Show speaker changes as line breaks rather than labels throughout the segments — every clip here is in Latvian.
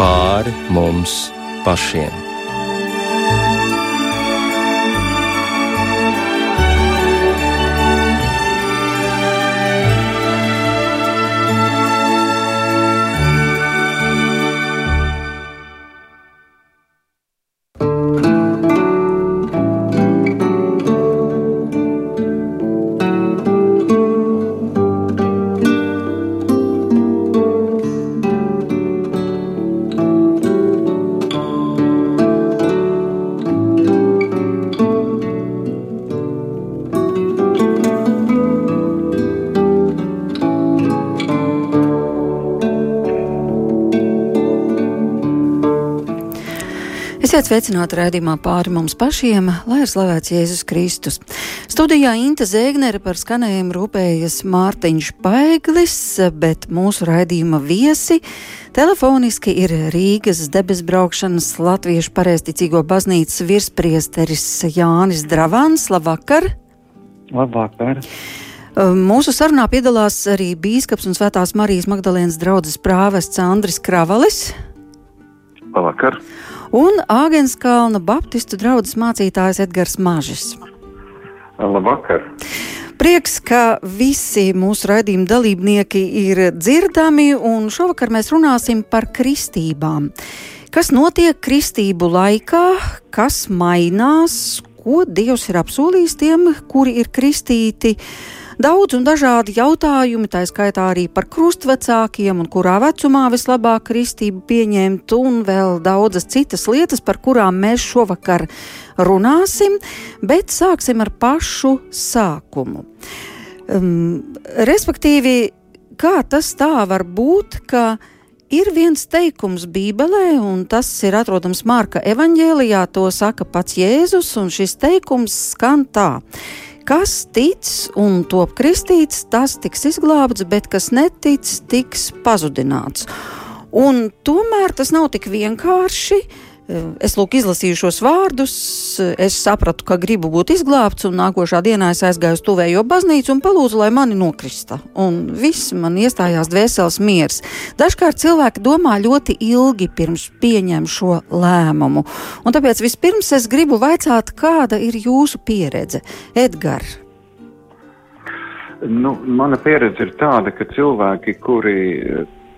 pāri mums pašiem.
Sveicināti raidījumā pāri mums pašiem, lai ir slavēts Jēzus Kristus. Studijā Inte Zēgnere par skanējumu rūpējas Mārtiņš Paiglis, bet mūsu raidījuma viesi telefoniski ir Rīgas debesbraukšanas Latviešu pareizticīgo baznīcas virspriesteris Jānis Dravans. Labvakar!
Labvakar!
Mūsu sarunā piedalās arī bīskaps un svētās Marijas Magdalēnas draudzes prāvests Andris Kravalis.
Labvakar!
Un Āgenskalna Baptistu draugs mācītājs Edgars Mažis.
Labvakar!
Prieks, ka visi mūsu raidījuma dalībnieki ir dzirdami, un šovakar mēs runāsim par kristībām. Kas notiek kristību laikā, kas mainās, ko Dievs ir apsolījis tiem, kuri ir kristīti, uh, Daudz un dažādi jautājumi, tā skaitā arī par krustvecākiem un kurā vecumā vislabāk kristību pieņemt, un vēl daudzas citas lietas, par kurām mēs šovakar runāsim, bet sāksim ar pašu sākumu. Um, respektīvi, kā tas tā var būt, ka ir viens teikums Bībelē, un tas ir atrodams Marka evanģēlijā, to saka pats Jēzus, un šis teikums skan tā. Kas tic un top kristīts, tas tiks izglābts, bet kas netic, tiks pazudināts. Un tomēr tas nav tik vienkārši. Es lūk, izlasīju šos vārdus, es sapratu, ka gribu būt izglābts, un nākošā dienā es aizgāju uz tuvējo baznīcu un palūdzu, lai mani nokrista. Un viss man iestājās dvēseles miers. Dažkārt cilvēki domā ļoti ilgi pirms pieņem šo lēmumu. Un tāpēc vispirms es gribu vaicāt, kāda ir jūsu pieredze, Edgars?
Nu, mana pieredze ir tāda, ka cilvēki, kuri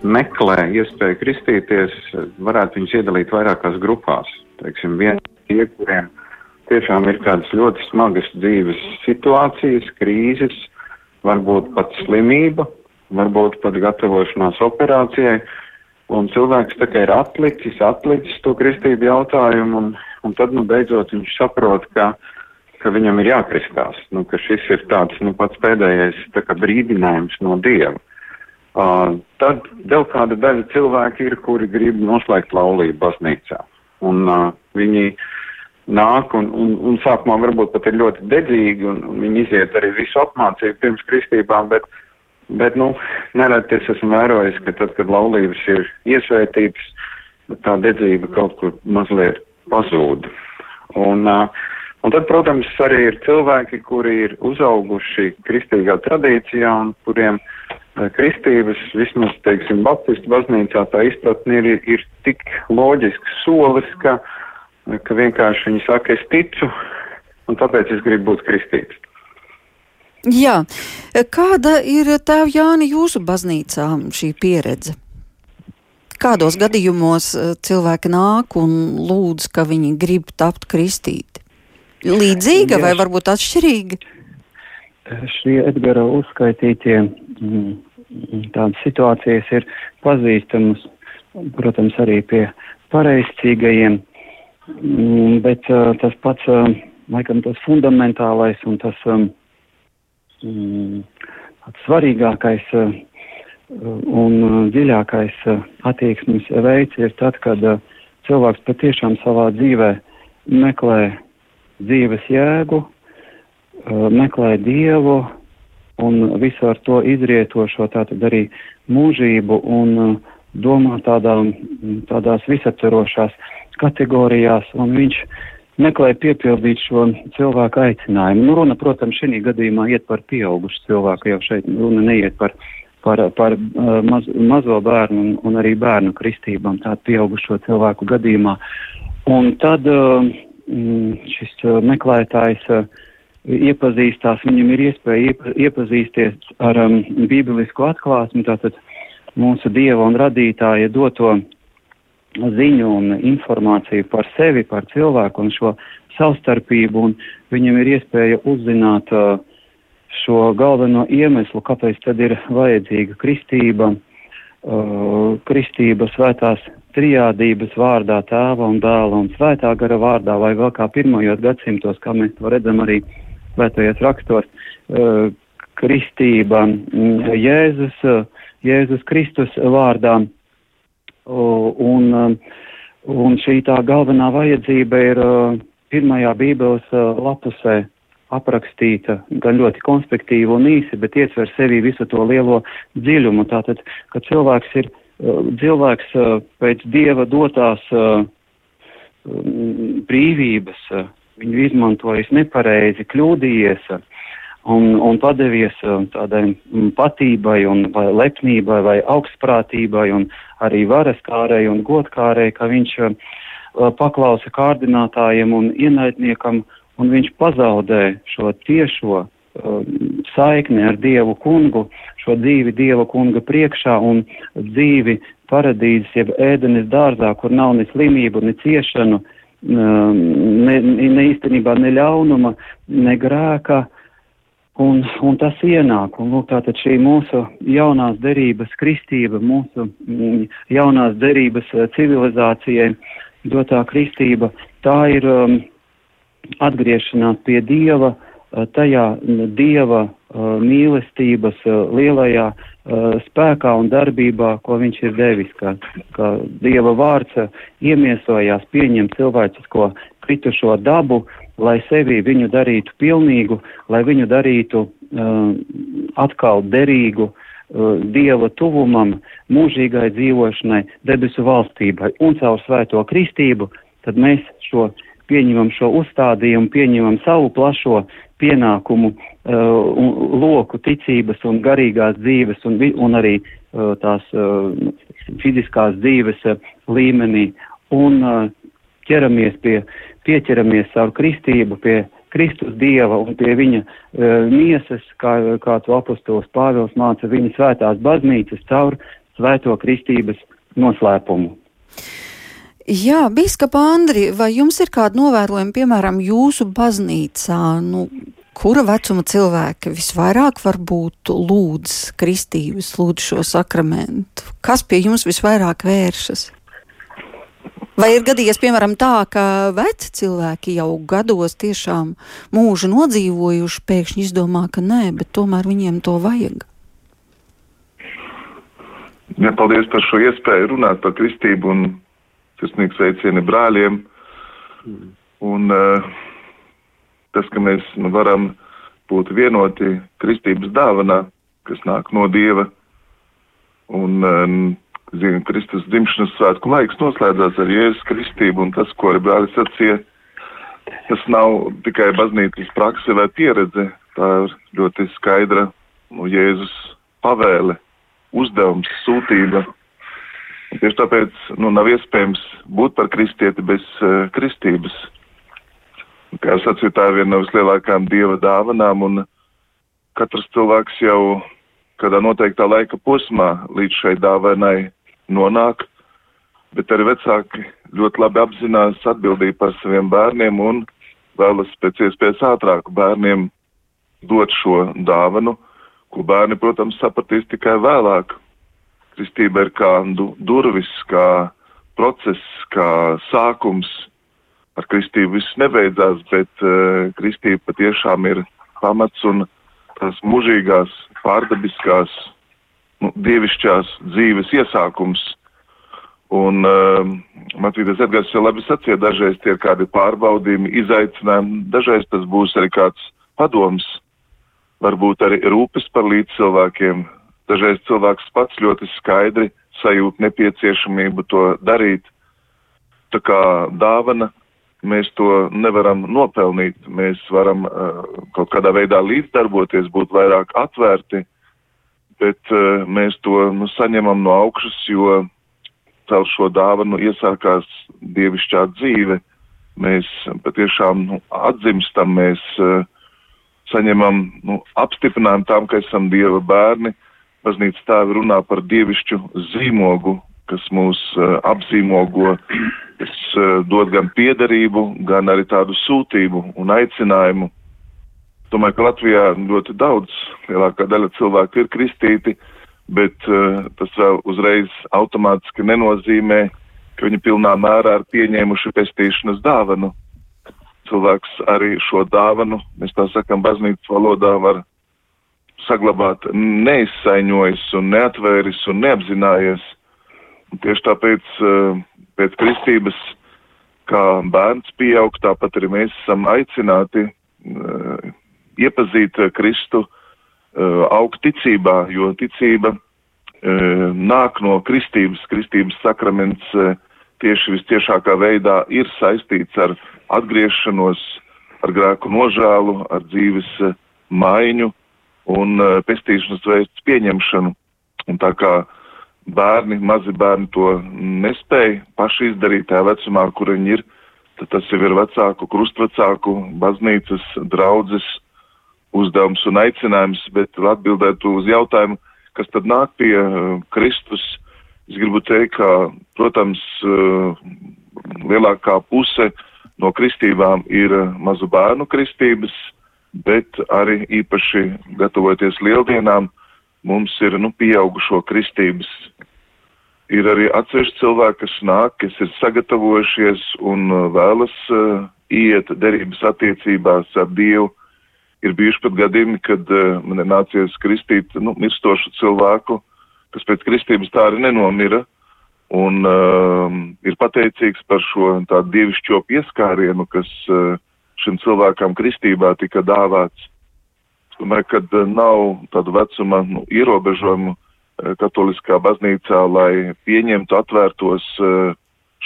meklē iespēju kristīties, varētu viņus iedalīt vairākās grupās. Teiksim, vien tie, kuriem tiešām ir kādas ļoti smagas dzīves situācijas, krīzes, varbūt pat slimība, varbūt pat gatavošanās operācijai, un cilvēks tā kā ir atlicis, atlicis to kristību jautājumu, un, un tad, nu, beidzot viņš saprot, ka, ka viņam ir jākristās, nu, ka šis ir tāds, nu, pats pēdējais tā kā brīdinājums no Dieva. Uh, tad vēl kāda daļa cilvēki ir, kuri grib noslēgt laulību baznīcā. Un uh, viņi nāk un, un, un sākumā varbūt pat ir ļoti dedzīgi un, un viņi iziet arī visu apmācību pirms kristībām, bet, bet nu, nereti es esmu vērojis, ka tad, kad laulības ir iesvētītas, tā dedzība kaut kur mazliet pazūd. Un, uh, un tad, protams, arī ir cilvēki, kuri ir uzauguši kristīgā tradīcijā un kuriem uh, kristības, vismaz, teiksim, Baptistu baznīcā tā izpratne ir, ir tik loģisks solis, ka, ka vienkārši viņi saka, es ticu, un tāpēc es gribu būt kristīts.
Jā, kāda ir tēva Jāni jūsu baznīcā šī pieredze? Kādos gadījumos eh, cilvēki nāk un lūdz, ka viņi grib tapt kristīti? Līdzīga Jā. vai varbūt atšķirīga?
Šie Edgara uzskaitītie tādas situācijas ir pazīstamas, protams, arī pie pareizcīgajiem, mm, bet uh, tas pats, uh, laikam, tas fundamentālais un tas um, mm, svarīgākais uh, un dziļākais attieksmes veids ir tad, kad cilvēks patiešām savā dzīvē meklē dzīves jēgu, meklē Dievu un visu ar to izrietošo tātad arī mūžību un uh, domā tādā, tādās visaptverošās kategorijās, un viņš meklē piepildīt šo cilvēku aicinājumu. Nu, runa, protams, šī gadījumā iet par pieaugušu cilvēku, jau šeit runa neiet par par, par uh, maz, mazo bērnu un, un arī bērnu kristībām, tādu pieaugušo cilvēku gadījumā. Un tad uh, šis uh, meklētājs uh, iepazīstās, viņam ir iespēja iepa, iepazīsties ar um, bībelisku atklāsmi, tātad mūsu Dieva un radītāja doto ziņu un informāciju par sevi, par cilvēku un šo savstarpību, un viņam ir iespēja uzzināt uh, šo galveno iemeslu, kāpēc tad ir vajadzīga kristība, uh, kristība svētās trijādības vārdā, tēva un dēla un svētā gara vārdā, vai vēl kā pirmajos gadsimtos, kā mēs to redzam arī svētajos rakstos, uh, kristība mm, Jēzus, uh, Jēzus Kristus vārdā. Un, un šī tā galvenā vajadzība ir pirmajā Bībeles lapusē aprakstīta gan ļoti konspektīvi un īsi, bet ietver sevī visu to lielo dziļumu. Tātad, ka cilvēks ir cilvēks pēc Dieva dotās brīvības, viņu izmantojis nepareizi, kļūdījies un, un padevies um, tādai mm, patībai un vai lepnībai vai augstprātībai un arī varaskārai un godkārai, ka viņš uh, paklausa kārdinātājiem un ienaidniekam un viņš pazaudē šo tiešo uh, saikni ar Dievu kungu, šo dzīvi Dieva kunga priekšā un dzīvi paradīzes, jeb ēdenes dārzā, kur nav ne slimību, ne ciešanu, um, ne, ne īstenībā ne ļaunuma, ne grēka, Un, un tas ienāk, un lūk, tātad šī mūsu jaunās derības kristība, mūsu mm, jaunās derības eh, civilizācijai dotā kristība, tā ir um, atgriešanās pie Dieva, uh, tajā Dieva mīlestības uh, lielajā uh, spēkā un darbībā, ko viņš ir devis, ka, ka Dieva vārds uh, iemiesojās, pieņem cilvēcisko kritušo dabu, lai sevi viņu darītu pilnīgu, lai viņu darītu uh, atkal derīgu uh, Dieva tuvumam, mūžīgai dzīvošanai, debesu valstībai un caur svēto kristību, tad mēs šo pieņemam šo uzstādījumu, pieņemam savu plašo pienākumu uh, loku ticības un garīgās dzīves un, un arī uh, tās uh, fiziskās dzīves uh, līmenī un uh, ķeramies pie, pieķeramies caur kristību pie Kristus Dieva un pie viņa uh, miesas, kā, kā to apostols Pāvils māca, viņa svētās baznīcas caur svēto kristības noslēpumu.
Jā, Bīskapa Andri, vai jums ir kādi novērojumi, piemēram, jūsu baznīcā, nu, kura vecuma cilvēki visvairāk varbūt lūdz kristības, lūdz šo sakramentu? Kas pie jums visvairāk vēršas? Vai ir gadījies, piemēram, tā, ka veci cilvēki jau gados tiešām mūžu nodzīvojuši, pēkšņi izdomā, ka nē, bet tomēr viņiem to vajag?
Jā, paldies par šo iespēju runāt par kristību un sirsnīgs veicieni brāļiem. Un uh, tas, ka mēs nu, varam būt vienoti kristības dāvanā, kas nāk no Dieva, un uh, zinu, Kristus dzimšanas svētku laiks noslēdzās ar Jēzus kristību, un tas, ko arī brālis sacīja, tas nav tikai baznīcas prakse vai pieredze, tā ir ļoti skaidra nu, Jēzus pavēle, uzdevums, sūtība. Tieši tāpēc nu, nav iespējams būt par kristieti bez uh, kristības. Kā jau sacīju, tā ir viena no vislielākajām dieva dāvanām, un katrs cilvēks jau kādā noteiktā laika posmā līdz šai dāvanai nonāk, bet arī vecāki ļoti labi apzinās atbildību par saviem bērniem un vēlas pēc iespējas ātrāk bērniem dot šo dāvanu, ko bērni, protams, sapratīs tikai vēlāk. Kristība ir kā du durvis, kā process, kā sākums. Ar kristību viss nebeidzās, bet uh, kristība patiešām ir pamats un tās mužīgās, pārdabiskās nu, dievišķās dzīves iesākums. Un uh, Matvīdas Edgars jau labi sacīja, dažreiz tie ir kādi pārbaudījumi, izaicinājumi, dažreiz tas būs arī kāds padoms, varbūt arī rūpes par līdzcilvēkiem. Dažreiz cilvēks pats ļoti skaidri sajūt nepieciešamību to darīt. Tā kā dāvana mēs to nevaram nopelnīt, mēs varam uh, kaut kādā veidā līdzdarboties, būt vairāk atvērti bet uh, mēs to nu, saņemam no augšas, jo caur šo dāvanu iesākās dievišķā dzīve. Mēs patiešām nu, atzimstam, mēs uh, saņemam nu, apstiprinājumu tam, ka esam dieva bērni. Baznīca tēvi runā par dievišķu zīmogu, kas mūs uh, apzīmogo, kas uh, dod gan piederību, gan arī tādu sūtību un aicinājumu. Domāju, ka Latvijā ļoti daudz, lielākā daļa cilvēku ir kristīti, bet uh, tas vēl uzreiz automātiski nenozīmē, ka viņi pilnā mērā ir pieņēmuši pestīšanas dāvanu cilvēks arī šo dāvanu, mēs tā sakam, baznīcas valodā var saglabāt neizsaiņojis un neatvēris un neapzinājies. Un tieši tāpēc eh, pēc kristības, kā bērns pieaug, tāpat arī mēs esam aicināti uh, iepazīt Kristu, uh, augt ticībā, jo ticība nāk no kristības, kristības sakraments tieši visciešākā veidā ir saistīts ar atgriešanos, ar grēku nožēlu, ar dzīves eh, maiņu un eh, pestīšanas veids pieņemšanu. Un tā kā bērni, mazi bērni to nespēja paši izdarīt tajā vecumā, kur viņi ir, tad tas jau ir vecāku, krustvecāku, baznīcas, draudzes uzdevums un aicinājums, bet atbildēt uz jautājumu, kas tad nāk pie uh, Kristus, es gribu teikt, ka, protams, uh, lielākā puse uh, no kristībām ir mazu bērnu kristības, bet arī īpaši gatavoties lieldienām, mums ir nu, pieaugušo kristības. Ir arī atsevišķi cilvēki, kas nāk, kas ir sagatavojušies un eh, vēlas uh, iet derības attiecībās ar Dievu. Ir bijuši pat gadījumi, kad uh, man ir nācies kristīt nu, mirstošu cilvēku, kas pēc kristības tā arī nenomira, un uh, ir pateicīgs par šo tādu dievišķo pieskārienu, kas uh, šim cilvēkam kristībā tika dāvāts. Es domāju, ka uh, nav tādu vecuma nu, ierobežojumu uh, katoliskā baznīcā, lai pieņemtu, atvērtos uh,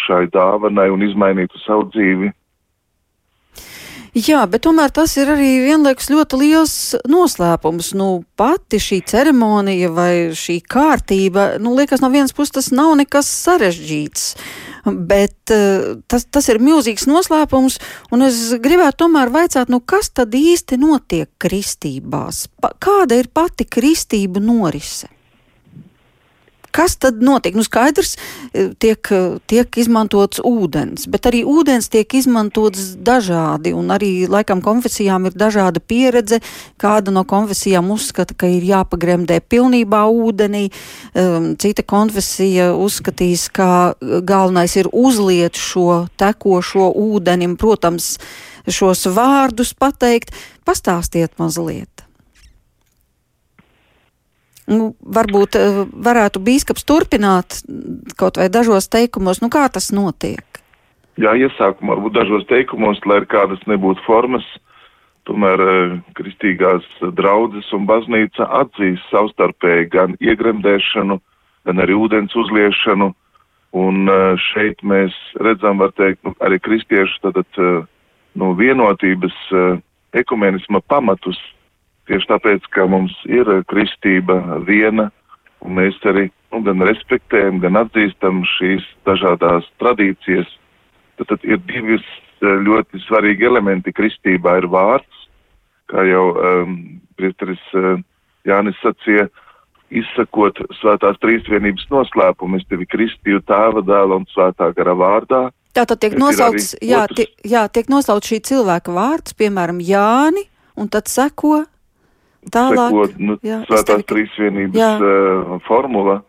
šai dāvanai un izmainītu savu dzīvi.
Jā, bet tomēr tas ir arī vienlaikus ļoti liels noslēpums. Nu, pati šī ceremonija vai šī kārtība, nu, liekas, no vienas puses tas nav nekas sarežģīts. Bet uh, tas, tas ir milzīgs noslēpums, un es gribētu tomēr vaicāt, nu, kas tad īsti notiek kristībās? Pa, kāda ir pati kristība norise? Kas tad notiek? Nu, skaidrs, e, tiek, tiek izmantots ūdens, bet arī ūdens tiek izmantots dažādi, un arī laikam konfesijām ir dažāda pieredze. Kāda no konfesijām uzskata, ka ir jāpagremdē pilnībā ūdenī, um, cita konfesija uzskatīs, ka galvenais ir uzliet šo tekošo ūdeni, protams, šos vārdus pateikt. Pastāstiet mazliet. Nu, varbūt eh, varētu bīskaps turpināt kaut vai dažos teikumos, nu kā tas notiek?
Jā, iesākumā varbūt dažos teikumos, lai ir kādas nebūtu formas, tomēr eh, kristīgās draudzes un baznīca atzīst savstarpēji gan iegremdēšanu, gan arī ūdens uzliešanu, un eh, šeit mēs redzam, var teikt, nu, arī kristiešu tātad, nu, vienotības ekumenisma pamatus, Tieši tāpēc, ka mums ir kristība viena, un mēs arī nu, gan respektējam, gan atzīstam šīs dažādās tradīcijas, tad, tad ir divi eh, ļoti svarīgi elementi kristībā ir vārds, kā jau um, priesteris uh, Jānis sacīja, izsakot svētās trīsvienības noslēpumu, es tevi kristīju tēva dēla un svētā gara vārdā.
Tātad tiek nosaukts, jā, tie, jā, tiek nosaukts šī cilvēka vārds, piemēram, Jāni, un tad seko Tālāk,
sekot, nu, jā, svētās tevi... trīsvienības jā. uh, formula.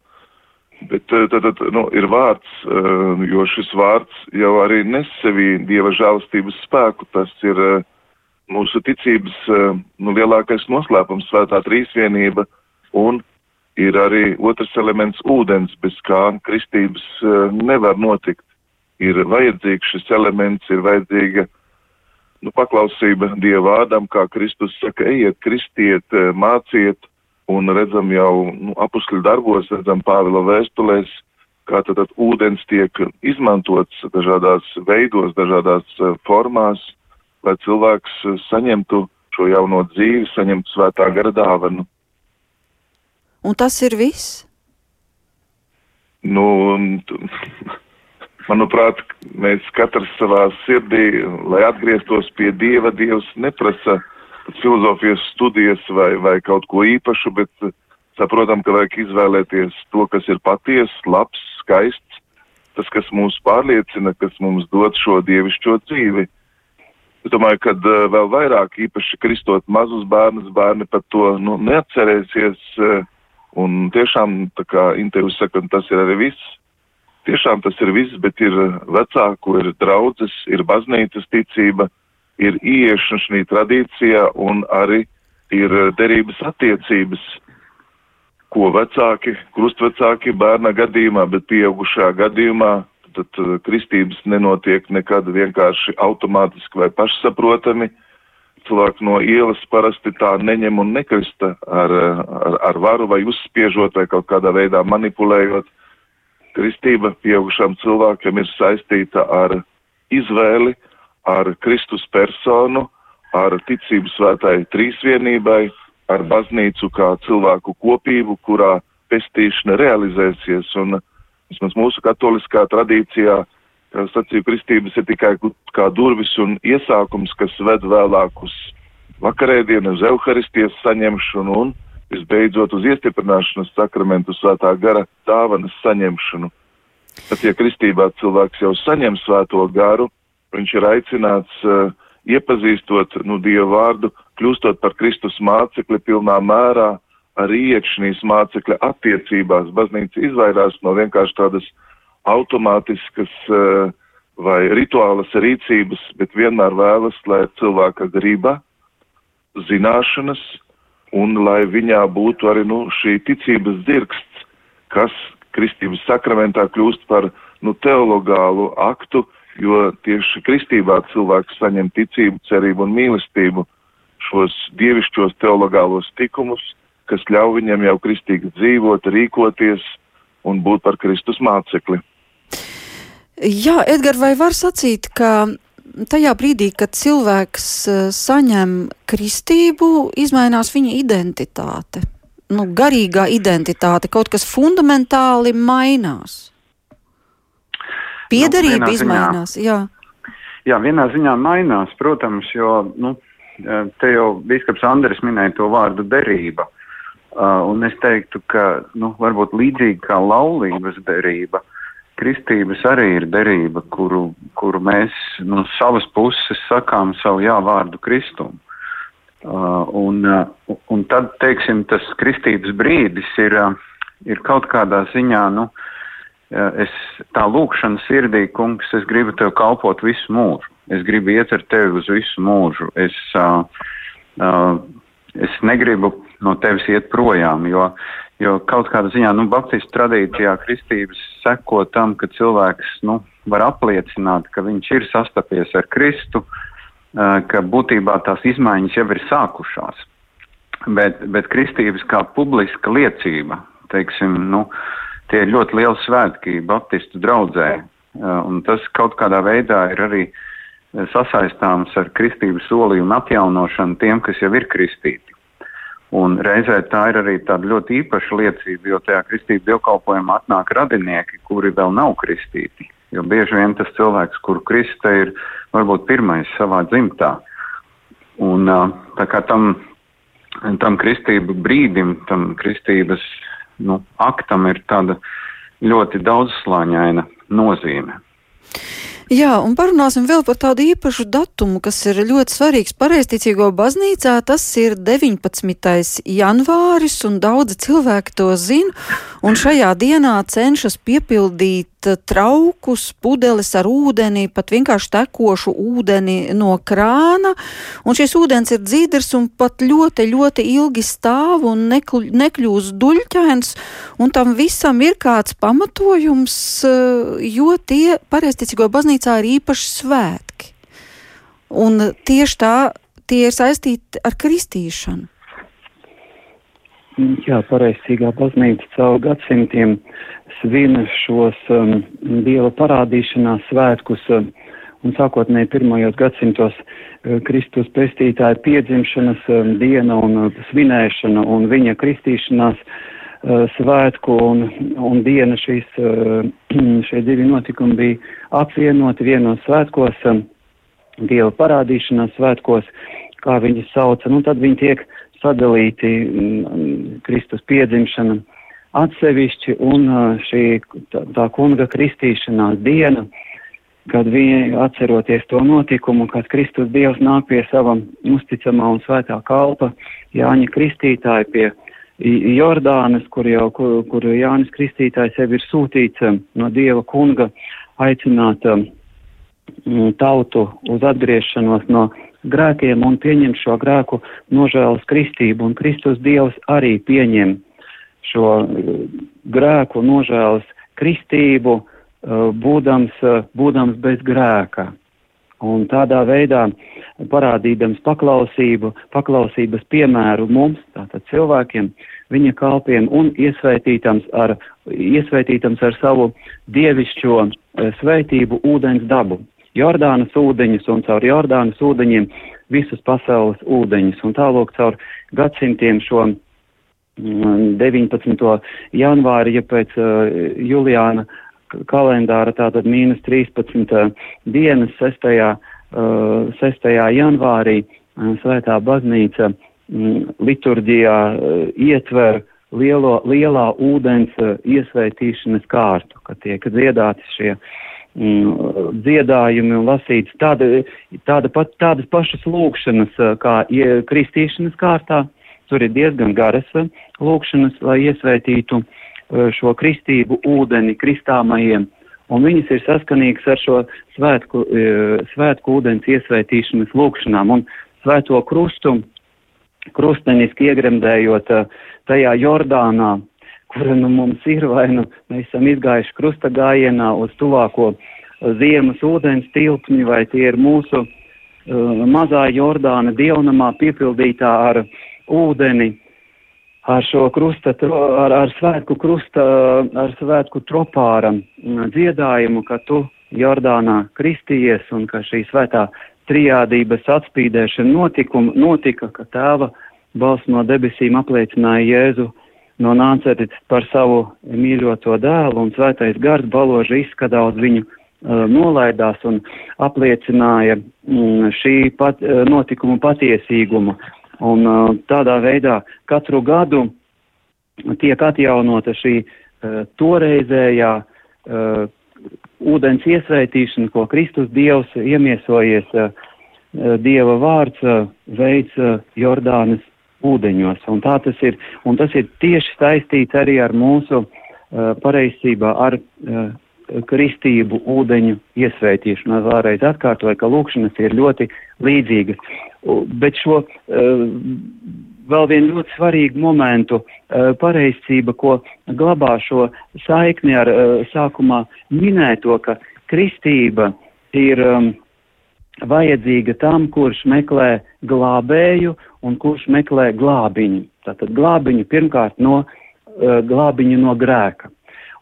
Bet tad, tad nu, ir vārds, uh, jo šis vārds jau arī nes sevī dieva žēlastības spēku. Tas ir uh, mūsu ticības nu, lielākais noslēpums, svētā trīsvienība. Un ir arī otrs elements - ūdens, bez kā kristības nevar notikt. Ir vajadzīgs šis elements, ir vajadzīga nu, paklausība Dieva vārdam, kā Kristus saka, ejiet, kristiet, eh, māciet, un redzam jau nu, apusļu darbos, redzam Pāvila vēstulēs, kā tad, tad ūdens tiek izmantots dažādās veidos, dažādās uh, formās, lai cilvēks uh, saņemtu šo jauno dzīvi, saņemtu svētā gara dāvanu.
Un tas ir viss?
Nu, manuprāt, mēs katrs savā sirdī, lai atgrieztos pie Dieva, Dievs neprasa filozofijas studijas vai, vai kaut ko īpašu, bet saprotam, ka vajag izvēlēties to, kas ir patiesa, labs, skaists, tas, kas mūs pārliecina, kas mums dod šo dievišķo dzīvi. Es domāju, ka uh, vēl vairāk, īpaši kristot mazus bērnus, bērni par to nu, neatcerēsies. Uh, un tiešām, tā kā intervijas saka, tas ir arī viss. Tiešām tas ir viss, bet ir vecāku, ir draudzes, ir baznīcas ticība, ir ieiešana šī tradīcijā un arī ir derības attiecības ko vecāki, krustvecāki bērna gadījumā, bet pieaugušā gadījumā, tad uh, kristības nenotiek nekad vienkārši automātiski vai pašsaprotami. Cilvēki no ielas parasti tā neņem un nekrista ar, ar, ar varu vai uzspiežot vai kaut kādā veidā manipulējot. Kristība pieaugušām cilvēkiem ir saistīta ar izvēli, ar Kristus personu, ar ticību svētai trīsvienībai, ar baznīcu kā cilvēku kopību, kurā pestīšana realizēsies. Un vismaz mūsu katoliskā tradīcijā, kā sacīju, kristības ir tikai kā durvis un iesākums, kas ved vēlāk uz vakarēdienu, uz evaharistijas saņemšanu un visbeidzot uz iestiprināšanas sakramentu svētā gara dāvanas saņemšanu. Tad, ja kristībā cilvēks jau saņem svēto garu, viņš ir aicināts uh, iepazīstot nu, Dievu vārdu, kļūstot par Kristus mācekli pilnā mērā, arī iekšņīs mācekļa attiecībās. Baznīca izvairās no vienkārši tādas automātiskas uh, vai rituālas rīcības, bet vienmēr vēlas, lai cilvēka griba, zināšanas un lai viņā būtu arī nu, šī ticības dirksts, kas kristības sakramentā kļūst par nu, teologālu aktu, jo tieši kristībā cilvēks saņem ticību, cerību un mīlestību, šos dievišķos teologālos tikumus, kas ļauj viņam jau kristīgi dzīvot, rīkoties un būt par Kristus mācekli.
Jā, Edgar, vai var sacīt, ka tajā brīdī, kad cilvēks eh, saņem kristību, izmainās viņa identitāte? Nu, garīgā identitāte, kaut kas fundamentāli mainās. Piedarība nu, izmainās, ziņā, jā.
Jā, vienā ziņā mainās, protams, jo, nu, te jau Bīskaps Andris minēja to vārdu derība. Uh, un es teiktu, ka, nu, varbūt līdzīgi kā laulības derība, kristības arī ir derība, kuru, kuru mēs no savas puses sakām savu jā vārdu kristumu. Uh, un, uh, un tad, teiksim, tas kristības brīdis ir, uh, ir kaut kādā ziņā, nu, uh, es tā lūkšana sirdī, kungs, es gribu tev kalpot visu mūžu. Es gribu iet ar tevi uz visu mūžu. Es, uh, uh, es negribu no tevis iet projām, jo, jo kaut kādā ziņā, nu, baptistu tradīcijā kristības seko tam, ka cilvēks, nu, var apliecināt, ka viņš ir sastapies ar Kristu, uh, ka būtībā tās izmaiņas jau ir sākušās. Bet, bet kristības kā publiska liecība, teiksim, nu, tie ir ļoti lieli svētki Baptistu draudzē, un tas kaut kādā veidā ir arī sasaistāms ar kristības solījumu atjaunošanu tiem, kas jau ir kristīti. Un reizē tā ir arī tāda ļoti īpaša liecība, jo tajā kristības dievkalpojumā atnāk radinieki, kuri vēl nav kristīti. Jo bieži vien tas cilvēks, kuru kristē ir varbūt pirmais savā dzimtā. Un tā kā tam, tam kristību brīdim, tam kristības nu, aktam ir tāda ļoti daudzslāņaina nozīme.
Jā, un parunāsim vēl par tādu īpašu datumu, kas ir ļoti svarīgs pareizticīgo baznīcā. Tas ir 19. janvāris, un daudzi cilvēki to zina. Un šajā dienā cenšas piepildīt traukus, pudeles ar ūdeni, pat vienkārši tekošu ūdeni no krāna. Un šis ūdens ir dzīdrs un pat ļoti, ļoti ilgi stāv un nekļ, nekļūst duļķains. Un tam visam ir kāds pamatojums, jo tie pareizticīgo baznīcā baznīcā ir īpaši svētki. Un tieši tā tie ir saistīti ar kristīšanu.
Jā, pareizcīgā baznīca caur gadsimtiem svina šos um, dieva parādīšanās svētkus, um, un sākotnēji pirmajos gadsimtos uh, Kristus pestītāja piedzimšanas um, diena un uh, svinēšana un viņa kristīšanās svētku un, un diena šīs, uh, šie divi notikumi bija apvienoti vienos svētkos, um, Dieva parādīšanās svētkos, kā viņi sauca, nu tad viņi tiek sadalīti um, Kristus piedzimšana atsevišķi un šī tā, tā kunga kristīšanās diena, kad viņi atceroties to notikumu, kad Kristus Dievs nāk pie sava uzticamā un svētā kalpa, Jāņa Kristītāja pie Jordānas, kur jau, kur, kur Jānis Kristītājs jau ir sūtīts um, no Dieva kunga aicināt um, tautu uz atgriešanos no grēkiem un pieņemt šo grēku nožēlas kristību, un Kristus Dievs arī pieņem šo uh, grēku nožēlas kristību, uh, būdams, uh, būdams bez grēka. Un tādā veidā parādīdams paklausību, paklausības piemēru mums, tātad cilvēkiem, viņa kalpiem un iesveitītams ar, iesveitītams ar savu dievišķo e, sveitību ūdens dabu. Jordānas ūdeņus un caur Jordānas ūdeņiem visus pasaules ūdeņus. Un tālūk caur gadsimtiem šo 19. Mm, janvāri, ja pēc uh, Juliāna uh, kalendāra, tātad mīnus 13 dienas 6. Uh, 6. janvārī uh, Svētā baznīca mm, liturģijā ietver lielo, lielā ūdens iesveitīšanas kārtu, kad tiek dziedāti šie mm, dziedājumi un lasīts tāda, tāda pat, tādas pašas lūkšanas kā kristīšanas kārtā. Tur ir diezgan garas lūkšanas, lai iesveitītu uh, Eh, šo kristību ūdeni kristāmajiem, un viņas ir saskanīgas ar šo svētku, svētku ūdens iesvētīšanas lūkšanām un svēto krustu, krusteniski iegremdējot tajā Jordānā, kura nu mums ir, vai nu mēs esam izgājuši krusta gājienā uz tuvāko ziemas ūdens tilpni, vai tie ir mūsu uh, mazā Jordāna dievnamā piepildītā ar ūdeni, ar šo krusta, ar, ar svētku krusta, ar svētku tropāra dziedājumu, ka tu Jordānā kristījies un ka šī svētā trijādības atspīdēšana notikuma, notika, ka tēva balss no debesīm apliecināja Jēzu no nāceris par savu mīļoto dēlu un svētais gars baloži izskatā uz viņu uh, nolaidās un apliecināja mm, šī pat, uh, notikuma patiesīgumu. Un uh, tādā veidā katru gadu tiek atjaunota šī uh, toreizējā uh, ūdens iesveitīšana, ko Kristus Dievs iemiesojies, uh, Dieva vārds uh, veids uh, Jordānas ūdeņos. Un tas ir, un tas ir tieši saistīts arī ar mūsu uh, pareizībā, ar uh, kristību ūdeņu iesveitīšanu. Vēlreiz atkārtoju, ka lūkšanas ir ļoti līdzīgas. Bet šo uh, vēl vienu ļoti svarīgu momentu uh, pareizcība, ko glabā šo saikni ar uh, sākumā minēto, ka kristība ir um, vajadzīga tam, kurš meklē glābēju un kurš meklē glābiņu. Tātad glābiņu pirmkārt no glābiņu no grēka.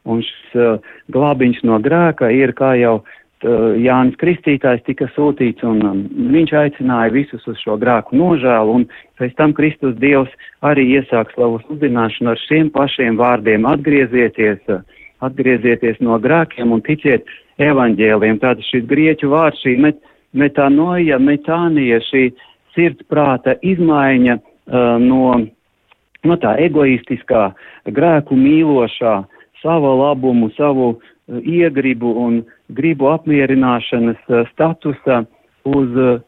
Un šis glābiņš no grēka ir, kā jau Jānis Kristītājs tika sūtīts, un um, viņš aicināja visus uz šo grēku nožēlu, un pēc tam Kristus Dievs arī iesāk slavu sludināšanu ar šiem pašiem vārdiem atgriezieties, uh, atgriezieties no grēkiem un ticiet evaņģēliem. Tātad šis grieķu vārds, šī met, metanoja, metānija, šī sirdsprāta izmaiņa uh, no, no tā egoistiskā, grēku mīlošā, uh, savu labumu, savu uh, iegribu un gribu apmierināšanas uh, statusa uz uh,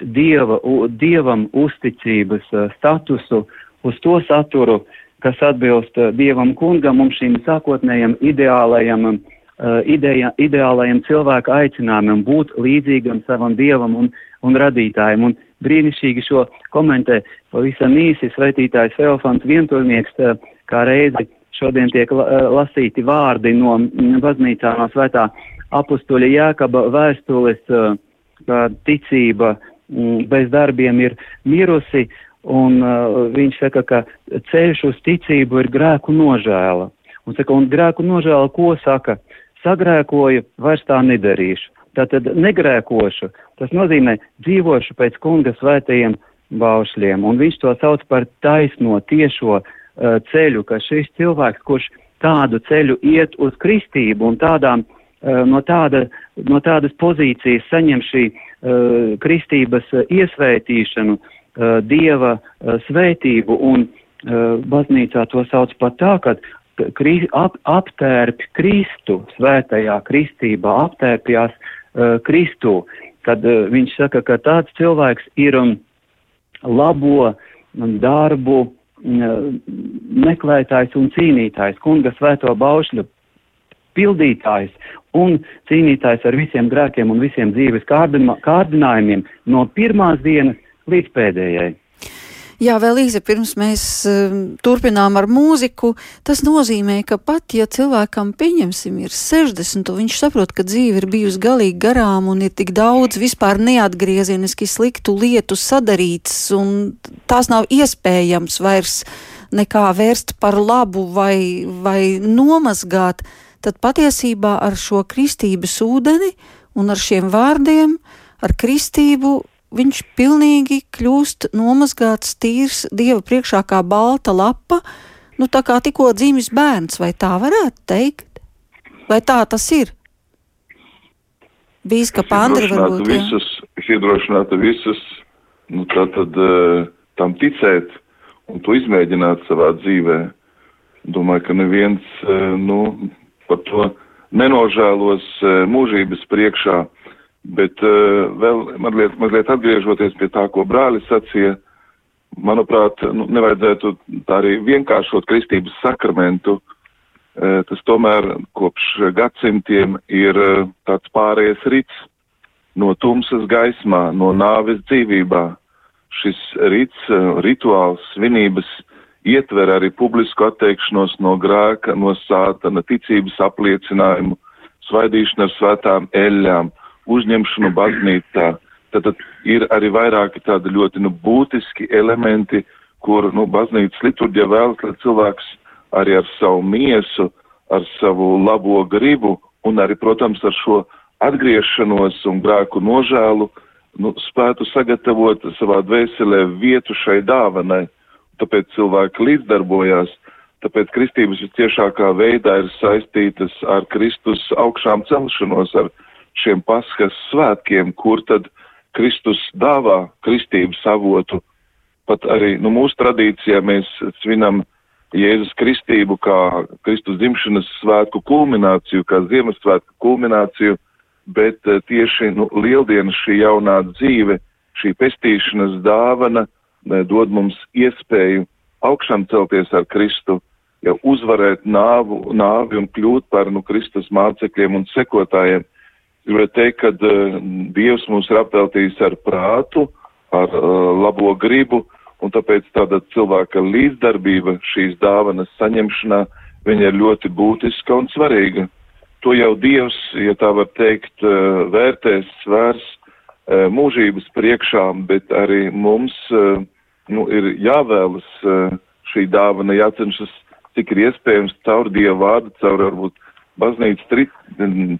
dieva, dievam uzticības uh, statusu, uz to saturu, kas atbilst dievam kungam un šim sākotnējam ideālajam, ideja, ideālajam cilvēka aicinājumam būt līdzīgam savam dievam un, un radītājam. Un brīnišķīgi šo komentē pavisam īsi sveitītājs Feofants vienturnieks kā reizi Šodien tiek eh, lasīti vārdi no baznīcā no svētā apustuļa Jēkaba vēstules, eh, ka ticība mm, bez darbiem ir mirusi, un uh, viņš saka, ka ceļš uz ticību ir grēku nožēla. Un saka, un grēku nožēla ko saka? Sagrēkoju, vairs tā nedarīšu. Tātad negrēkošu, tas nozīmē dzīvošu pēc kunga svētajiem baušļiem, un viņš to sauc par taisno, tiešo, uh, ceļu, ka šis cilvēks, kurš tādu ceļu iet uz kristību un tādām, uh, no, tāda, no tādas pozīcijas saņem šī uh, kristības uh, iesvētīšanu, uh, dieva uh, svētību un baznīcā to sauc pat tā, ka kri, ap, aptērp Kristu svētajā kristībā, aptērpjās Kristu. Uh, viņš saka, ka tāds cilvēks ir um, labo um, darbu um, meklētājs un cīnītājs, kunga svēto baušļu pildītājs un cīnītājs ar visiem grēkiem un visiem dzīves kārdinājumiem no pirmās dienas līdz pēdējai.
Jā, vēl īsi pirms mēs uh, turpinām ar mūziku, tas nozīmē, ka pat ja cilvēkam pieņemsim ir 60, un viņš saprot, ka dzīve ir bijusi galīgi garām un ir tik daudz vispār neatgriezieniski sliktu lietu sadarīts, un tās nav iespējams vairs nekā vērst par labu vai, vai nomazgāt, tad patiesībā ar šo kristības ūdeni un ar šiem vārdiem, ar kristību viņš pilnīgi kļūst nomazgāts, tīrs, dieva priekšā kā balta lapa, nu tā kā tikko dzimis bērns, vai tā varētu teikt? Vai tā tas ir? Bīskapa Andri varbūt.
Visus, iedrošinātu visus, nu tā tad uh, tam ticēt un to izmēģināt savā dzīvē. Domāju, ka neviens, uh, nu, par to nenožēlos uh, mūžības priekšā. Bet uh, vēl mazliet, mazliet atgriežoties pie tā, ko brālis sacīja, manuprāt, nu, nevajadzētu tā arī vienkāršot kristības sakramentu. Uh, tas tomēr kopš gadsimtiem ir uh, tāds pārējais rits no tumsas gaismā, no nāves dzīvībā. Šis rits, uh, rituāls, svinības ietver arī publisku atteikšanos no grēka, no sātana, ticības apliecinājumu, svaidīšanu ar svētām eļļām uzņemšanu baznīcā. Tad, tad ir arī vairāki tādi ļoti nu, būtiski elementi, kur nu, baznīcas liturģija vēlas, lai cilvēks arī ar savu miesu, ar savu labo gribu un arī, protams, ar šo atgriešanos un grēku nožēlu nu, spētu sagatavot savā dvēselē vietu šai dāvanai. Tāpēc cilvēki līdzdarbojās, tāpēc kristības visciešākā veidā ir saistītas ar Kristus augšām celšanos, ar šiem paskas svētkiem, kur tad Kristus dāvā kristības avotu. Pat arī nu, mūsu tradīcijā mēs svinam Jēzus kristību kā Kristus dzimšanas svētku kulmināciju, kā Ziemassvētku kulmināciju, bet uh, tieši nu, lieldienas šī jaunā dzīve, šī pestīšanas dāvana dod mums iespēju augšām celties ar Kristu, jau uzvarēt nāvu, nāvi un kļūt par nu, Kristus mācekļiem un sekotājiem gribētu teikt, ka uh, Dievs mūs ir apveltījis ar prātu, ar uh, labo gribu, un tāpēc tāda cilvēka līdzdarbība šīs dāvanas saņemšanā, viņa ir ļoti būtiska un svarīga. To jau Dievs, ja tā var teikt, uh, vērtēs, svērs mūžības priekšā, bet arī mums uh, nu, ir jāvēlas uh, šī dāvana, jācenšas, cik ir iespējams caur Dievu vārdu, caur varbūt baznīcas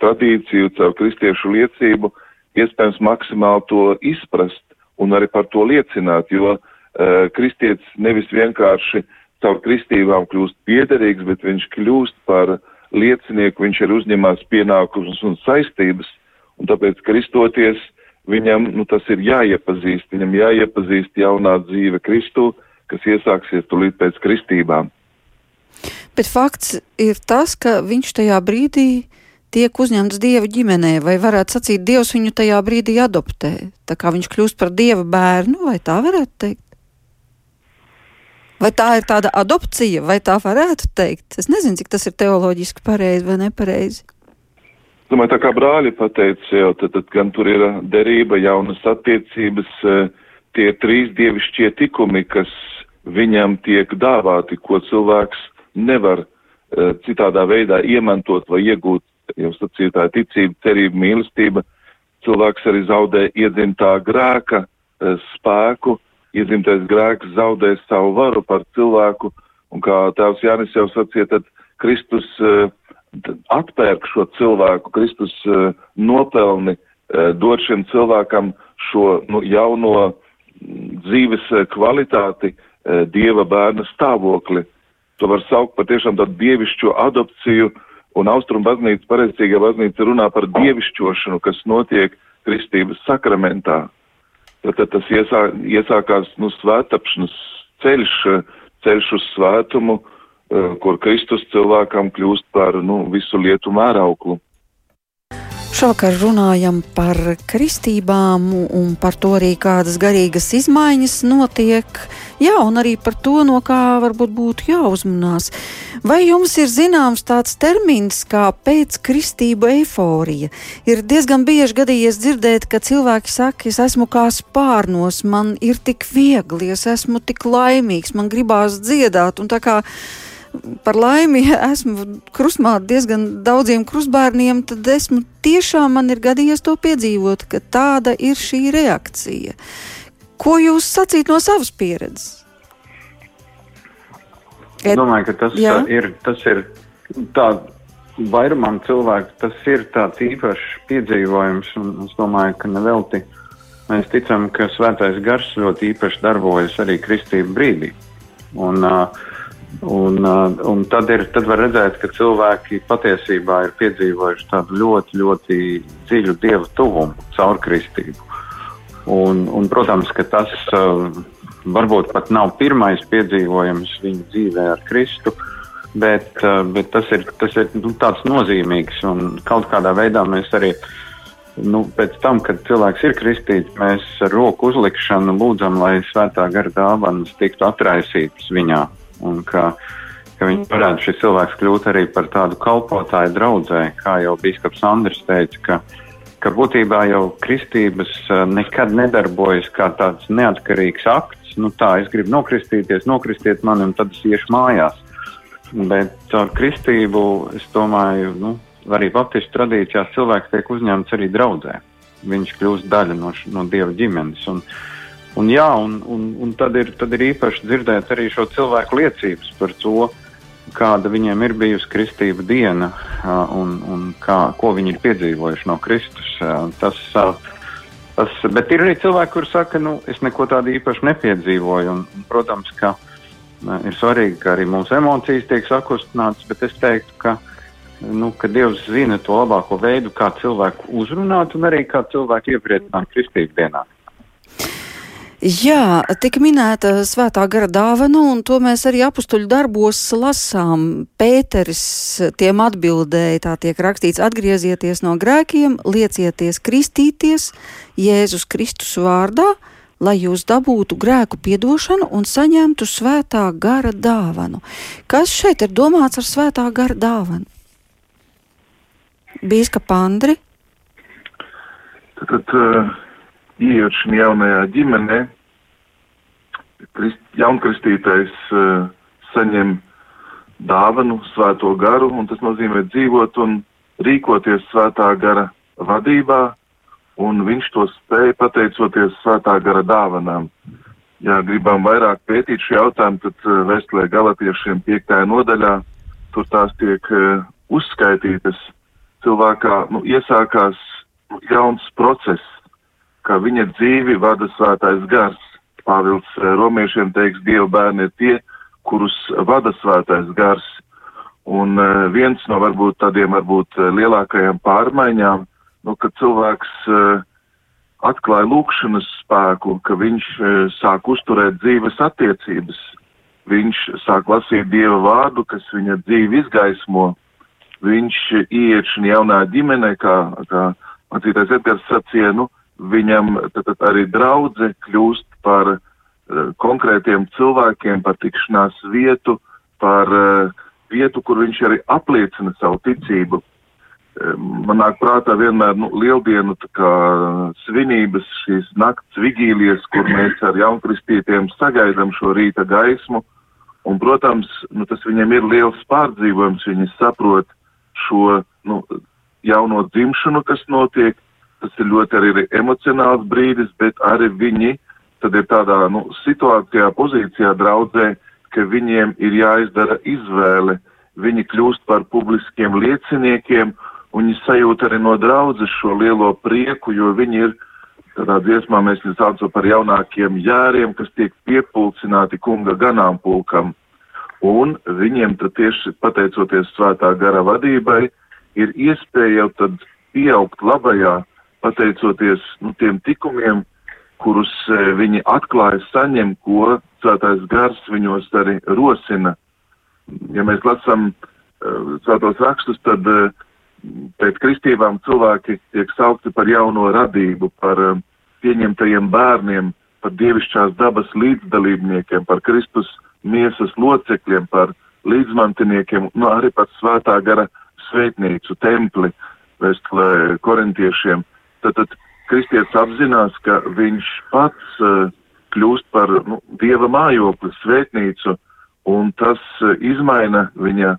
tradīciju, caur kristiešu liecību, iespējams maksimāli to izprast un arī par to liecināt, jo uh, kristietis nevis vienkārši caur kristībām kļūst piederīgs, bet viņš kļūst par liecinieku, viņš ir uzņemās pienākumus un saistības, un tāpēc kristoties viņam, nu, tas ir jāiepazīst, viņam jāiepazīst jaunā dzīve Kristu, kas iesāksies tulīt pēc kristībām.
Bet fakts ir tas, ka viņš tajā brīdī tiek uzņemts dieva ģimenē, vai varētu sacīt, dievs viņu tajā brīdī adoptē. Tā kā viņš kļūst par dieva bērnu, vai tā varētu teikt? Vai tā ir tāda adopcija, vai tā varētu teikt? Es nezinu, cik tas ir teoloģiski pareizi vai nepareizi.
Domāju, tā kā brāļi pateica, jau tad, tad gan tur ir derība, jaunas attiecības, eh, tie trīs dievišķie tikumi, kas viņam tiek dāvāti, ko cilvēks nevar uh, citādā veidā iemantot vai iegūt, jau sacīju tā ticība, cerība, mīlestība. Cilvēks arī zaudē iedzimtā grēka uh, spēku, iedzimtais grēks zaudē savu varu par cilvēku, un kā tēvs Jānis jau sacīja, tad Kristus uh, atpērk šo cilvēku, Kristus uh, nopelni uh, dod šim cilvēkam šo nu, jauno dzīves kvalitāti, uh, Dieva bērna stāvokli, to var saukt par tiešām tādu dievišķo adopciju, un Austrum baznīca, pareizcīgā baznīca runā par dievišķošanu, kas notiek kristības sakramentā. Tad, tad tas iesā, iesākās, nu, svētapšanas ceļš, ceļš uz svētumu, kur Kristus cilvēkam kļūst par, nu, visu lietu mērauklu.
Šovakar runājam par kristībām un par to arī kādas garīgas izmaiņas notiek. Jā, un arī par to, no kā varbūt būtu jāuzmanās. Vai jums ir zināms tāds termins kā pēckristību eiforija? Ir diezgan bieži gadījies dzirdēt, ka cilvēki saka, es esmu kā spārnos, man ir tik viegli, es esmu tik laimīgs, man gribās dziedāt. Un tā kā par laimi esmu krustmāte diezgan daudziem krustbērniem, tad esmu tiešām man ir gadījies to piedzīvot, ka tāda ir šī reakcija. Ko jūs sacīt no savas pieredzes?
Es domāju, ka tas Jā? ir, tas ir tā, vairumam cilvēku tas ir tāds īpašs piedzīvojums, un es domāju, ka nevelti mēs ticam, ka svētais gars ļoti īpaši darbojas arī kristību brīdī. Un, uh, Un, uh, un tad, ir, tad var redzēt, ka cilvēki patiesībā ir piedzīvojuši tādu ļoti, ļoti dziļu dievu tuvumu caur kristību. Un, un, protams, ka tas uh, varbūt pat nav pirmais piedzīvojums viņa dzīvē ar Kristu, bet, uh, bet tas ir, tas ir nu, tāds nozīmīgs un kaut kādā veidā mēs arī. Nu, pēc tam, kad cilvēks ir kristīts, mēs ar roku uzlikšanu lūdzam, lai svētā gara dāvanas tiktu atraisītas viņā un ka, ka viņi varētu šis cilvēks kļūt arī par tādu kalpotāju draudzē, kā jau bīskaps Andris teica, ka, ka būtībā jau kristības eh, nekad nedarbojas kā tāds neatkarīgs akts, nu tā, es gribu nokristīties, nokristiet mani un tad es iešu mājās. Bet ar kristību, es domāju, nu, arī baptistu tradīcijās cilvēks tiek uzņemts arī draudzē. Viņš kļūst daļa no, no dieva ģimenes. Un, uh, Un, jā, un, un, un tad, ir, tad ir īpaši dzirdēt arī šo cilvēku liecības par to, kāda viņiem ir bijusi kristība diena un, un kā, ko viņi ir piedzīvojuši no Kristus. Tas, tas, bet ir arī cilvēki, kuriem saka, nu, es neko tādu īpaši nepiedzīvoju. Un, protams, ka ir svarīgi, ka arī mūsu emocijas tiek sakustinātas, bet es teiktu, ka, nu, ka Dievs zina to labāko veidu, kā cilvēku uzrunāt un arī kā cilvēku iepriecināt kristību dienā.
Jā, tika minēta svētā gara dāvana, un to mēs arī apstuļu darbos lasām. Pēteris tiem atbildēja, tā tiek rakstīts, atgriezieties no grēkiem, liecieties kristīties Jēzus Kristus vārdā, lai jūs dabūtu grēku piedošanu un saņemtu svētā gara dāvanu. Kas šeit ir domāts ar svētā gara dāvanu? Bīska Pandri?
Tad, tad uh šajā jaunajā ģimenē, krist, jaunkristītais uh, saņem dāvanu, svēto garu, un tas nozīmē dzīvot un rīkoties svētā gara vadībā, un viņš to spēja pateicoties svētā gara dāvanām. Ja gribam vairāk pētīt šo jautājumu, tad uh, vēstulē galotiešiem piektajā nodaļā tur tās tiek uh, uzskaitītas. Cilvēkā nu, iesākās jauns process, ka viņa dzīvi vada svētais gars. Pāvils eh, romiešiem teiks, Dieva bērni ir tie, kurus vada svētais gars. Un uh, viens no varbūt tādiem varbūt eh, lielākajām pārmaiņām, nu, kad cilvēks atklāja lūkšanas spēku, ka viņš sāk uzturēt dzīves attiecības, viņš sāk lasīt Dieva vārdu, kas viņa dzīvi izgaismo, viņš ieiet šajā jaunā ģimenē, kā, kā mācītājs Edgars sacīja, nu, viņam tad, arī draudze kļūst par uh, konkrētiem cilvēkiem, par tikšanās vietu, par uh, vietu, kur viņš arī apliecina savu ticību. Uh, man nāk prātā vienmēr nu, lieldienu svinības, šīs nakts vigīlijas, kur mēs ar jaunkristītiem sagaidām šo rīta gaismu. Un, protams, nu, tas viņiem ir liels pārdzīvojums, viņi saprot šo nu, jauno dzimšanu, kas notiek, tas ir ļoti arī emocionāls brīdis, bet arī viņi tad ir tādā nu, situācijā, pozīcijā draudzē, ka viņiem ir jāizdara izvēle. Viņi kļūst par publiskiem lieciniekiem, un viņi sajūt arī no draudzes šo lielo prieku, jo viņi ir tādā dziesmā mēs viņus saucam par jaunākiem jēriem, kas tiek piepulcināti kunga ganāmpulkam. un viņiem tad tieši pateicoties svētā gara vadībai ir iespēja jau tad pieaugt labajā, pateicoties nu, tiem tikumiem, kurus e, viņi atklāja saņem, ko svētais gars viņos arī rosina. Ja mēs lasām e, svētos rakstus, tad e, pēc kristībām cilvēki tiek saukti par jauno radību, par pieņemtajiem bērniem, par dievišķās dabas līdzdalībniekiem, par Kristus miesas locekļiem, par līdzmantiniekiem, nu arī par svētā gara svētnīcu, templi, vēstulē korintiešiem. Tad, tad kristietis apzinās, ka viņš pats uh, kļūst par nu, dieva mājokli, svētnīcu, un tas uh, izmaina viņa,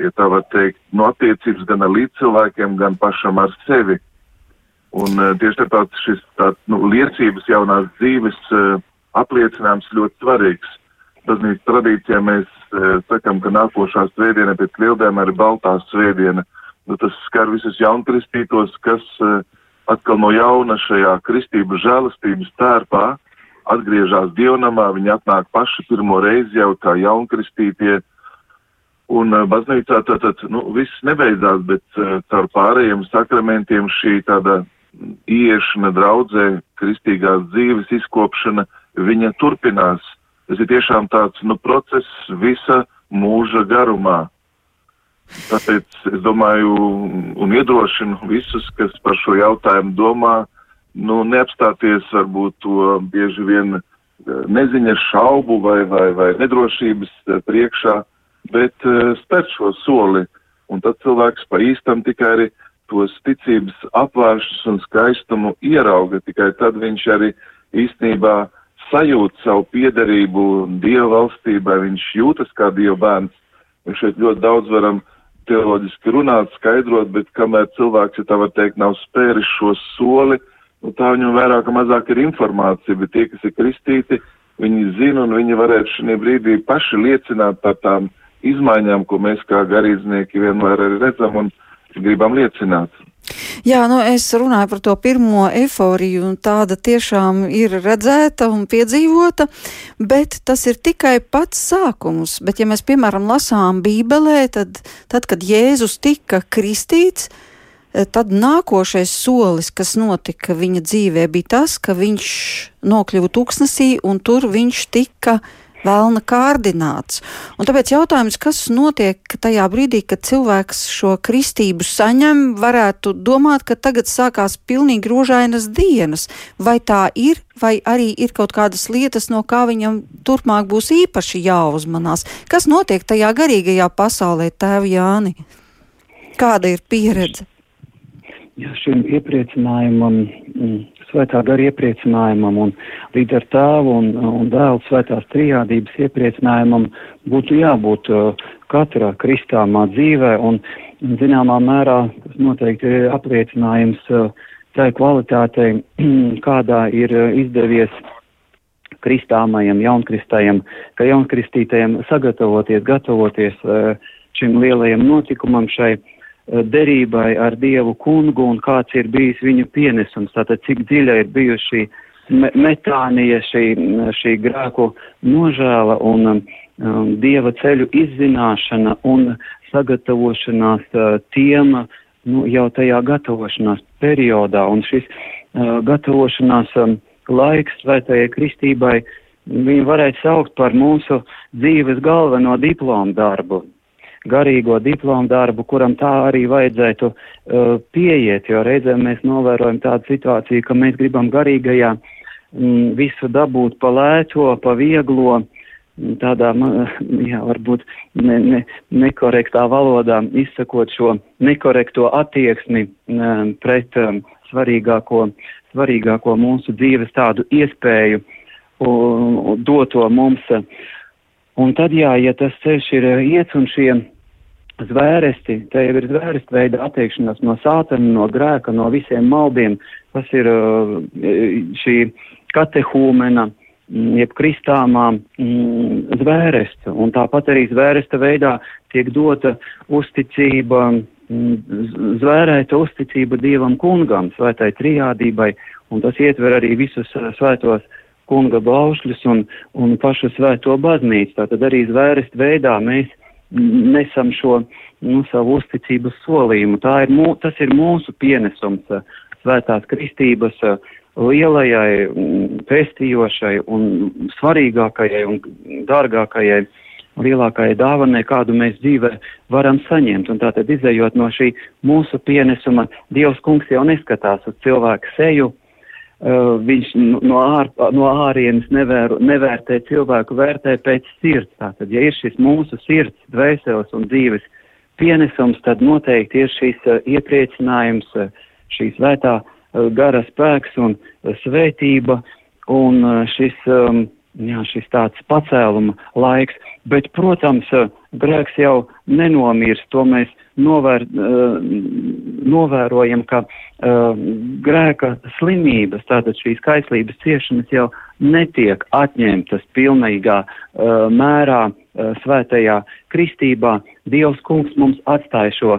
ja tā var teikt, no attiecības gan ar līdzcilvēkiem, gan pašam ar sevi. Un uh, tieši tāpēc šis tā, nu, liecības jaunās dzīves uh, apliecinājums ļoti svarīgs. Baznīcas tradīcijā mēs uh, sakam, ka nākošā svētdiena pēc lieldēm ir baltā svētdiena. Nu, tas skar visus jaunkristītos, kas uh, atkal no jauna šajā kristības žēlastības tērpā atgriežas dievnamā, viņi atnāk paši pirmo reizi jau kā jaunkristītie. Un uh, baznīcā tad, tad nu, viss nebeidzās, bet uh, caur pārējiem sakramentiem šī tāda ieiešana draudzē, kristīgās dzīves izkopšana, viņa turpinās. Tas ir tiešām tāds, nu, process visa mūža garumā. Tāpēc es domāju un iedrošinu visus, kas par šo jautājumu domā, nu, neapstāties varbūt to bieži vien eh, neziņas šaubu vai, vai, vai nedrošības eh, priekšā, bet uh, spērt šo soli. Un tad cilvēks pa īstam tikai arī tos ticības apvēršus un skaistumu ierauga, tikai tad viņš arī īstenībā sajūt savu piederību Dieva valstībai, viņš jūtas kā Dieva bērns. Mēs šeit ļoti daudz varam uh, teoloģiski runāt, skaidrot, bet kamēr cilvēks, ja tā var teikt, nav spēris šo soli, nu, tā viņam vairāk vai mazāk ir informācija, bet tie, kas ir kristīti, viņi zina un viņi varētu šajā brīdī paši liecināt par tām izmaiņām, ko mēs kā garīdznieki vienmēr arī redzam un gribam liecināt.
Jā, nu es runāju par to pirmo eforiju, un tāda tiešām ir redzēta un piedzīvota, bet tas ir tikai pats sākums. Bet, ja mēs, piemēram, lasām Bībelē, tad, tad kad Jēzus tika kristīts, tad nākošais solis, kas notika viņa dzīvē, bija tas, ka viņš nokļuva tūkstnesī, un tur viņš tika kristīts vēlna kārdināts. Un tāpēc jautājums, kas notiek tajā brīdī, kad cilvēks šo kristību saņem, varētu domāt, ka tagad sākās pilnīgi rožainas dienas. Vai tā ir, vai arī ir kaut kādas lietas, no kā viņam turpmāk būs īpaši jāuzmanās? Kas notiek tajā garīgajā pasaulē, tēvi Jāni? Kāda ir pieredze?
Jā, šim iepriecinājumam mm, svētā gara iepriecinājumam un līdz ar tēvu un, un dēlu svētās trijādības iepriecinājumam būtu jābūt uh, katra kristāmā dzīvē un zināmā mērā tas noteikti ir apliecinājums uh, tai kvalitātei, kādā ir uh, izdevies kristāmajam, jaunkristajam, ka jaunkristītajam sagatavoties, gatavoties šim lielajam notikumam šai derībai ar Dievu kungu un kāds ir bijis viņa pienesums, tātad cik dziļa ir bijusi me metānija, šī, šī grēku nožēla un um, Dieva ceļu izzināšana un sagatavošanās uh, tiem nu, jau tajā gatavošanās periodā. Un šis uh, gatavošanās um, laiks svētajai kristībai viņu varētu saukt par mūsu dzīves galveno diplomu darbu garīgo diplomu darbu, kuram tā arī vajadzētu uh, pieiet, jo reizēm mēs novērojam tādu situāciju, ka mēs gribam garīgajā mm, visu dabūt pa lēto, pa vieglo, mm, tādā, jā, varbūt ne, ne, nekorektā valodā izsakot šo nekorekto attieksmi um, pret um, svarīgāko, svarīgāko mūsu dzīves tādu iespēju doto mums. Un tad, jā, ja tas ceļš ir iets un šie zvēresti, te jau ir zvērstu veida attiekšanās no sātana, no grēka, no visiem maldiem, kas ir uh, šī katehūmena, mm, jeb kristāmā mm, zvēresta. Un tāpat arī zvēresta veidā tiek dota uzticība, mm, zvērēta uzticība Dievam kungam, svētai trijādībai, un tas ietver arī visus uh, svētos kunga baušļus un, un pašu svēto baznīcu. Tātad arī zvērst veidā mēs nesam šo nu, savu uzticības solījumu. Ir, mū, tas ir mūsu pienesums uh, svētās kristības uh, lielajai, pestījošai un svarīgākajai un dārgākajai lielākajai dāvanai, kādu mēs dzīvē varam saņemt. Un tātad izējot no šī mūsu pienesuma, Dievs kungs jau neskatās uz cilvēku seju, Uh, viņš no, ār, no ārienes nevēr, nevērtē cilvēku, vērtē pēc sirds. Tātad, ja ir šis mūsu sirds, dvēseles un dzīves pienesums, tad noteikti ir šīs uh, iepriecinājums, uh, šī svētā gara spēks un svētība un šis, um, jā, šis tāds pacēluma laiks. Bet, protams, grēks jau nenomirs, to mēs novēr, uh, novērojam, ka uh, grēka slimības, tātad šīs kaislības ciešanas jau netiek atņemtas pilnīgā uh, mērā svētajā kristībā. Dievs kungs mums atstāja šo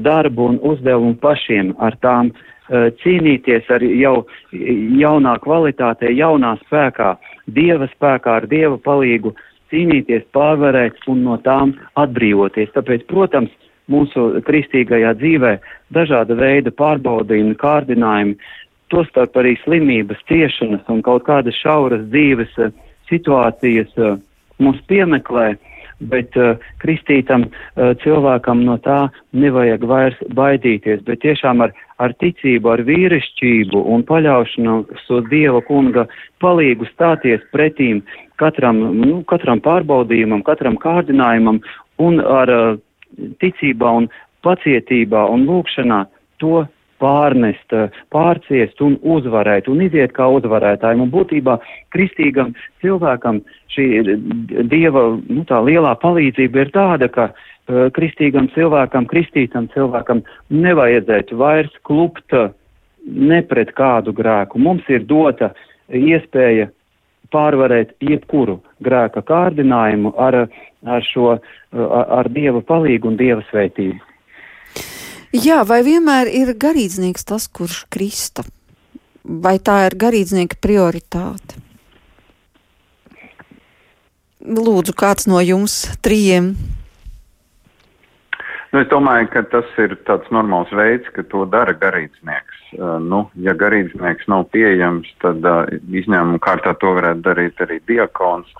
darbu un uzdevumu pašiem ar tām cīnīties ar jau jaunā kvalitātē, jaunā spēkā, Dieva spēkā, ar Dieva palīgu cīnīties, pārvarēt un no tām atbrīvoties. Tāpēc, protams, mūsu kristīgajā dzīvē dažāda veida pārbaudījumi, kārdinājumi, tostarp arī slimības, ciešanas un kaut kādas šauras dzīves eh, situācijas eh, mūs piemeklē, bet uh, kristītam cilvēkam no tā nevajag vairs baidīties, bet tiešām ar, ar ticību, ar vīrišķību un paļaušanos uz Dieva kunga palīgu stāties pretīm katram, nu, katram pārbaudījumam, katram kārdinājumam un ar uh, ticībā un pacietībā un lūkšanā to pārnest, pārciest un uzvarēt un iziet kā uzvarētājiem. Un būtībā kristīgam cilvēkam šī dieva nu, tā lielā palīdzība ir tāda, ka uh, kristīgam cilvēkam, kristītam cilvēkam nevajadzētu vairs klupt ne pret kādu grēku. Mums ir dota iespēja pārvarēt jebkuru grēka kārdinājumu ar, ar šo, ar, ar Dieva palīgu un Dieva svētību.
Jā, vai vienmēr ir garīdznieks tas, kurš krista? Vai tā ir garīdznieka prioritāte? Lūdzu, kāds no jums trījiem
Nu, es domāju, ka tas ir tāds normāls veids, ka to dara garīdznieks. Nu, ja garīdznieks nav pieejams, tad izņēmuma kārtā to varētu darīt arī diakons.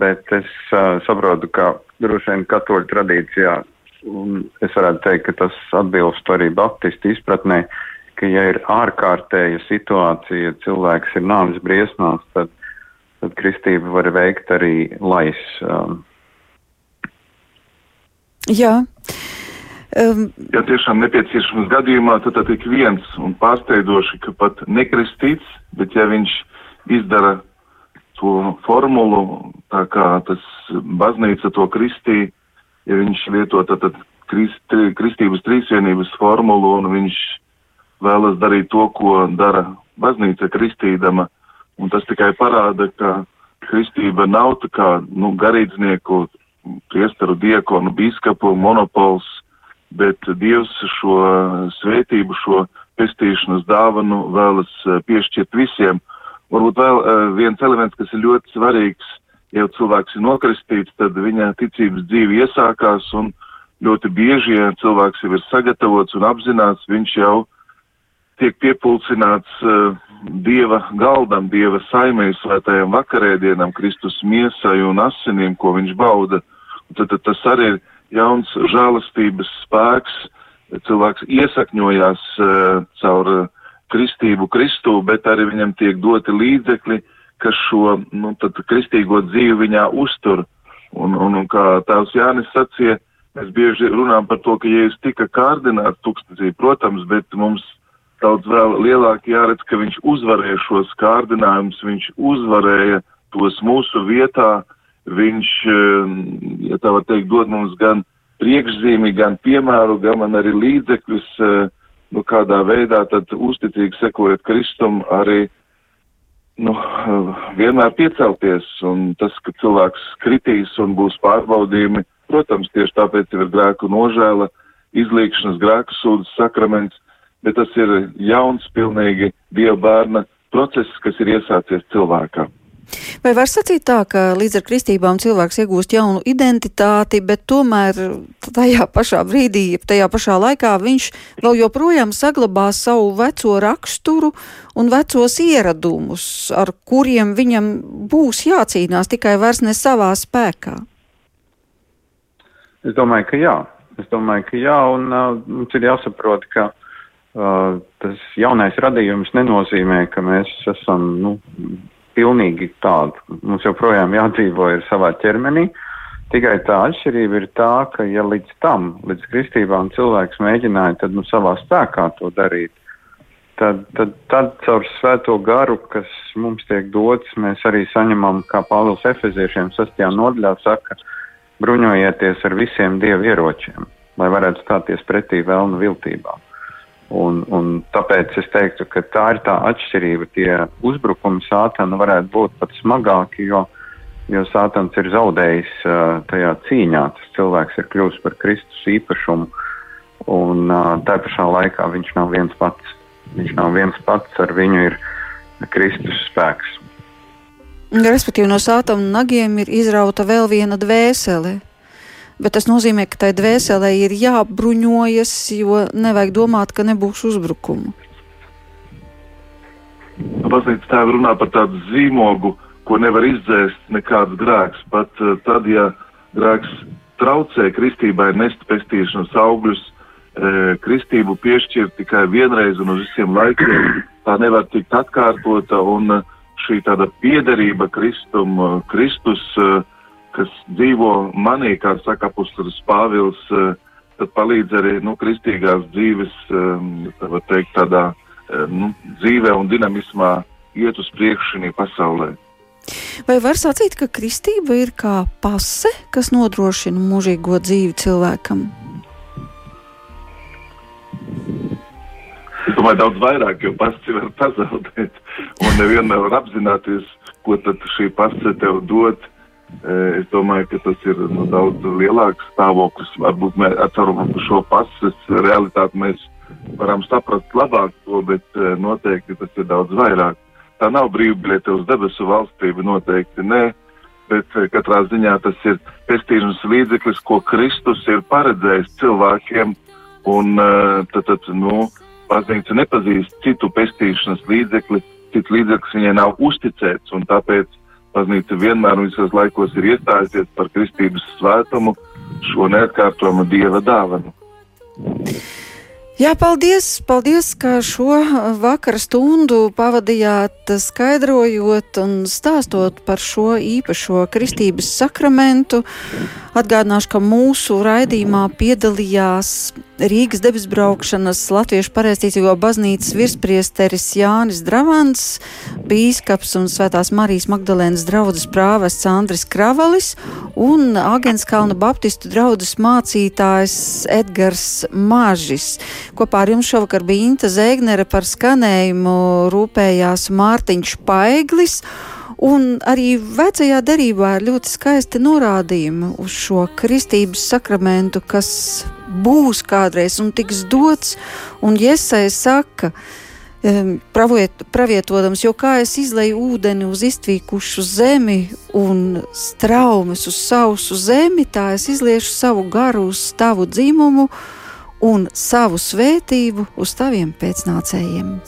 Bet es saprotu, ka droši vien katoļu tradīcijā, un es varētu teikt, ka tas atbilst arī baptistu izpratnē, ka ja ir ārkārtēja situācija, cilvēks ir nāvis briesmās, tad, tad kristība var veikt arī lais.
Jā.
Um, ja tiešām nepieciešams gadījumā, tad tad ik viens un pārsteidoši, ka pat nekristīts, bet ja viņš izdara to formulu, tā kā tas baznīca to kristī, ja viņš lieto tad, tad krist, kristības trīsvienības formulu un viņš vēlas darīt to, ko dara baznīca kristīdama, un tas tikai parāda, ka kristība nav tā kā, nu, garīdznieku priesteru, diekonu, biskapu monopols, bet Dievs šo svētību, šo pestīšanas dāvanu vēlas eh, piešķirt visiem. Varbūt vēl uh, viens elements, kas ir ļoti svarīgs, ja cilvēks ir nokristīts, tad viņa ticības dzīve iesākās un ļoti bieži, ja cilvēks jau ir sagatavots un apzināts, viņš jau tiek piepulcināts uh, Dieva galdam, Dieva saimē, svētajam vakarēdienam, Kristus miesai un asinīm, ko viņš bauda. Uh, tad, tad tas arī ir jauns žēlastības spēks. Cilvēks iesakņojās uh, caur uh, kristību Kristū, bet arī viņam tiek doti līdzekļi, kas šo nu, kristīgo dzīvi viņā uztur. Un, un, un kā tās Jānis sacīja, mēs bieži runājam par to, ka Jēzus tika kārdināts tūkstnesī, protams, bet mums daudz vēl lielāk jāredz, ka viņš uzvarēja šos kārdinājumus, viņš uzvarēja tos mūsu vietā, viņš, um, ja tā var teikt, dod mums gan priekšzīmi, gan piemēru, gan arī līdzekļus, uh, nu, kādā veidā tad uzticīgi sekojot Kristum arī, nu, uh, vienmēr piecelties, un tas, ka cilvēks kritīs un būs pārbaudījumi, protams, tieši tāpēc ir grēku nožēla, izlīkšanas grēku sūdzes sakraments, bet tas ir jauns, pilnīgi Dieva bērna process, kas ir iesācies cilvēkā.
Vai var sacīt tā, ka līdz ar kristībām cilvēks iegūst jaunu identitāti, bet tomēr tajā pašā brīdī, tajā pašā laikā viņš vēl joprojām saglabā savu veco raksturu un vecos ieradumus, ar kuriem viņam būs jācīnās tikai vairs ne savā spēkā?
Es domāju, ka jā. Es domāju, ka jā, un uh, mums ir jāsaprot, ka uh, tas jaunais radījums nenozīmē, ka mēs esam, nu, pilnīgi tādu. Mums joprojām jādzīvo ir savā ķermenī. Tikai tā atšķirība ir tā, ka ja līdz tam, līdz kristībām cilvēks mēģināja tad nu savā spēkā to darīt, tad, tad, tad caur svēto garu, kas mums tiek dots, mēs arī saņemam, kā Pāvils Efeziešiem 6. nodaļā saka, bruņojieties ar visiem dievu ieročiem, lai varētu stāties pretī vēlnu viltībām. Un, un tāpēc es teiktu, ka tā ir tā atšķirība. Tie uzbrukumi sātana varētu būt pat smagāki, jo, jo sātans ir zaudējis uh, tajā cīņā. Tas cilvēks ir kļuvis par Kristus īpašumu, un uh, tā pašā laikā viņš nav viens pats. Viņš nav viens pats, ar viņu ir Kristus spēks.
Respektīvi, no sātana nagiem ir izrauta vēl viena dvēsele bet tas nozīmē, ka tai dvēselē ir jābruņojas, jo nevajag domāt, ka nebūs uzbrukumu.
Baznīca tēva runā par tādu zīmogu, ko nevar izdzēst nekāds grēks. Pat uh, tad, ja grēks traucē kristībai nest pestīšanas augļus, e, kristību piešķirt tikai vienreiz un uz visiem laikiem, tā nevar tikt atkārtota, un šī tāda piederība Kristum, Kristus uh, kas dzīvo manī, kā saka apustulis Pāvils, eh, tad palīdz arī nu, kristīgās dzīves, eh, tā var teikt, tādā eh, nu, dzīvē un dinamismā iet uz priekšu šī pasaulē.
Vai var sacīt, ka kristība ir kā pase, kas nodrošina mūžīgo dzīvi cilvēkam?
Es domāju, daudz vairāk, jo pasi var pazaudēt, un nevienmēr var apzināties, ko tad šī pase tev dod Es domāju, ka tas ir nu, daudz lielāks stāvoklis. Varbūt mēs ceram, ka šo pases realitāti mēs varam saprast labāk to, bet noteikti tas ir daudz vairāk. Tā nav brīvbiļete uz debesu valstību, noteikti nē, bet katrā ziņā tas ir pestīšanas līdzeklis, ko Kristus ir paredzējis cilvēkiem, un tad, tad nu, baznīca nepazīst citu pestīšanas līdzekli, cits līdzeklis viņai nav uzticēts, tāpēc Baznīca vienmēr un visos laikos ir iestājusies par kristības svētumu, šo neatkārtojumu dieva dāvanu.
Jā, paldies, paldies, ka šo vakara stundu pavadījāt skaidrojot un stāstot par šo īpašo kristības sakramentu. Atgādināšu, ka mūsu raidījumā piedalījās Rīgas debesbraukšanas Latviešu pareizticīgo baznīcas virspriesteris Jānis Dravans, bīskaps un Svētās Marijas Magdalēnas draudzes prāvests Andris Kravalis un Agenskalna Baptistu draudzes mācītājs Edgars Mažis. Kopā ar jums šovakar bija Inta Zēgnere par skanējumu rūpējās Mārtiņš Paiglis. Un arī vecajā derībā ir ļoti skaisti norādījumi uz šo kristības sakramentu, kas būs kādreiz un tiks dots. Un Iesai saka, um, pravietodams, jo kā es izleju ūdeni uz iztvīkušu zemi un straumes uz sausu zemi, tā es izliešu savu garu uz tavu dzimumu un savu svētību uz taviem pēcnācējiem.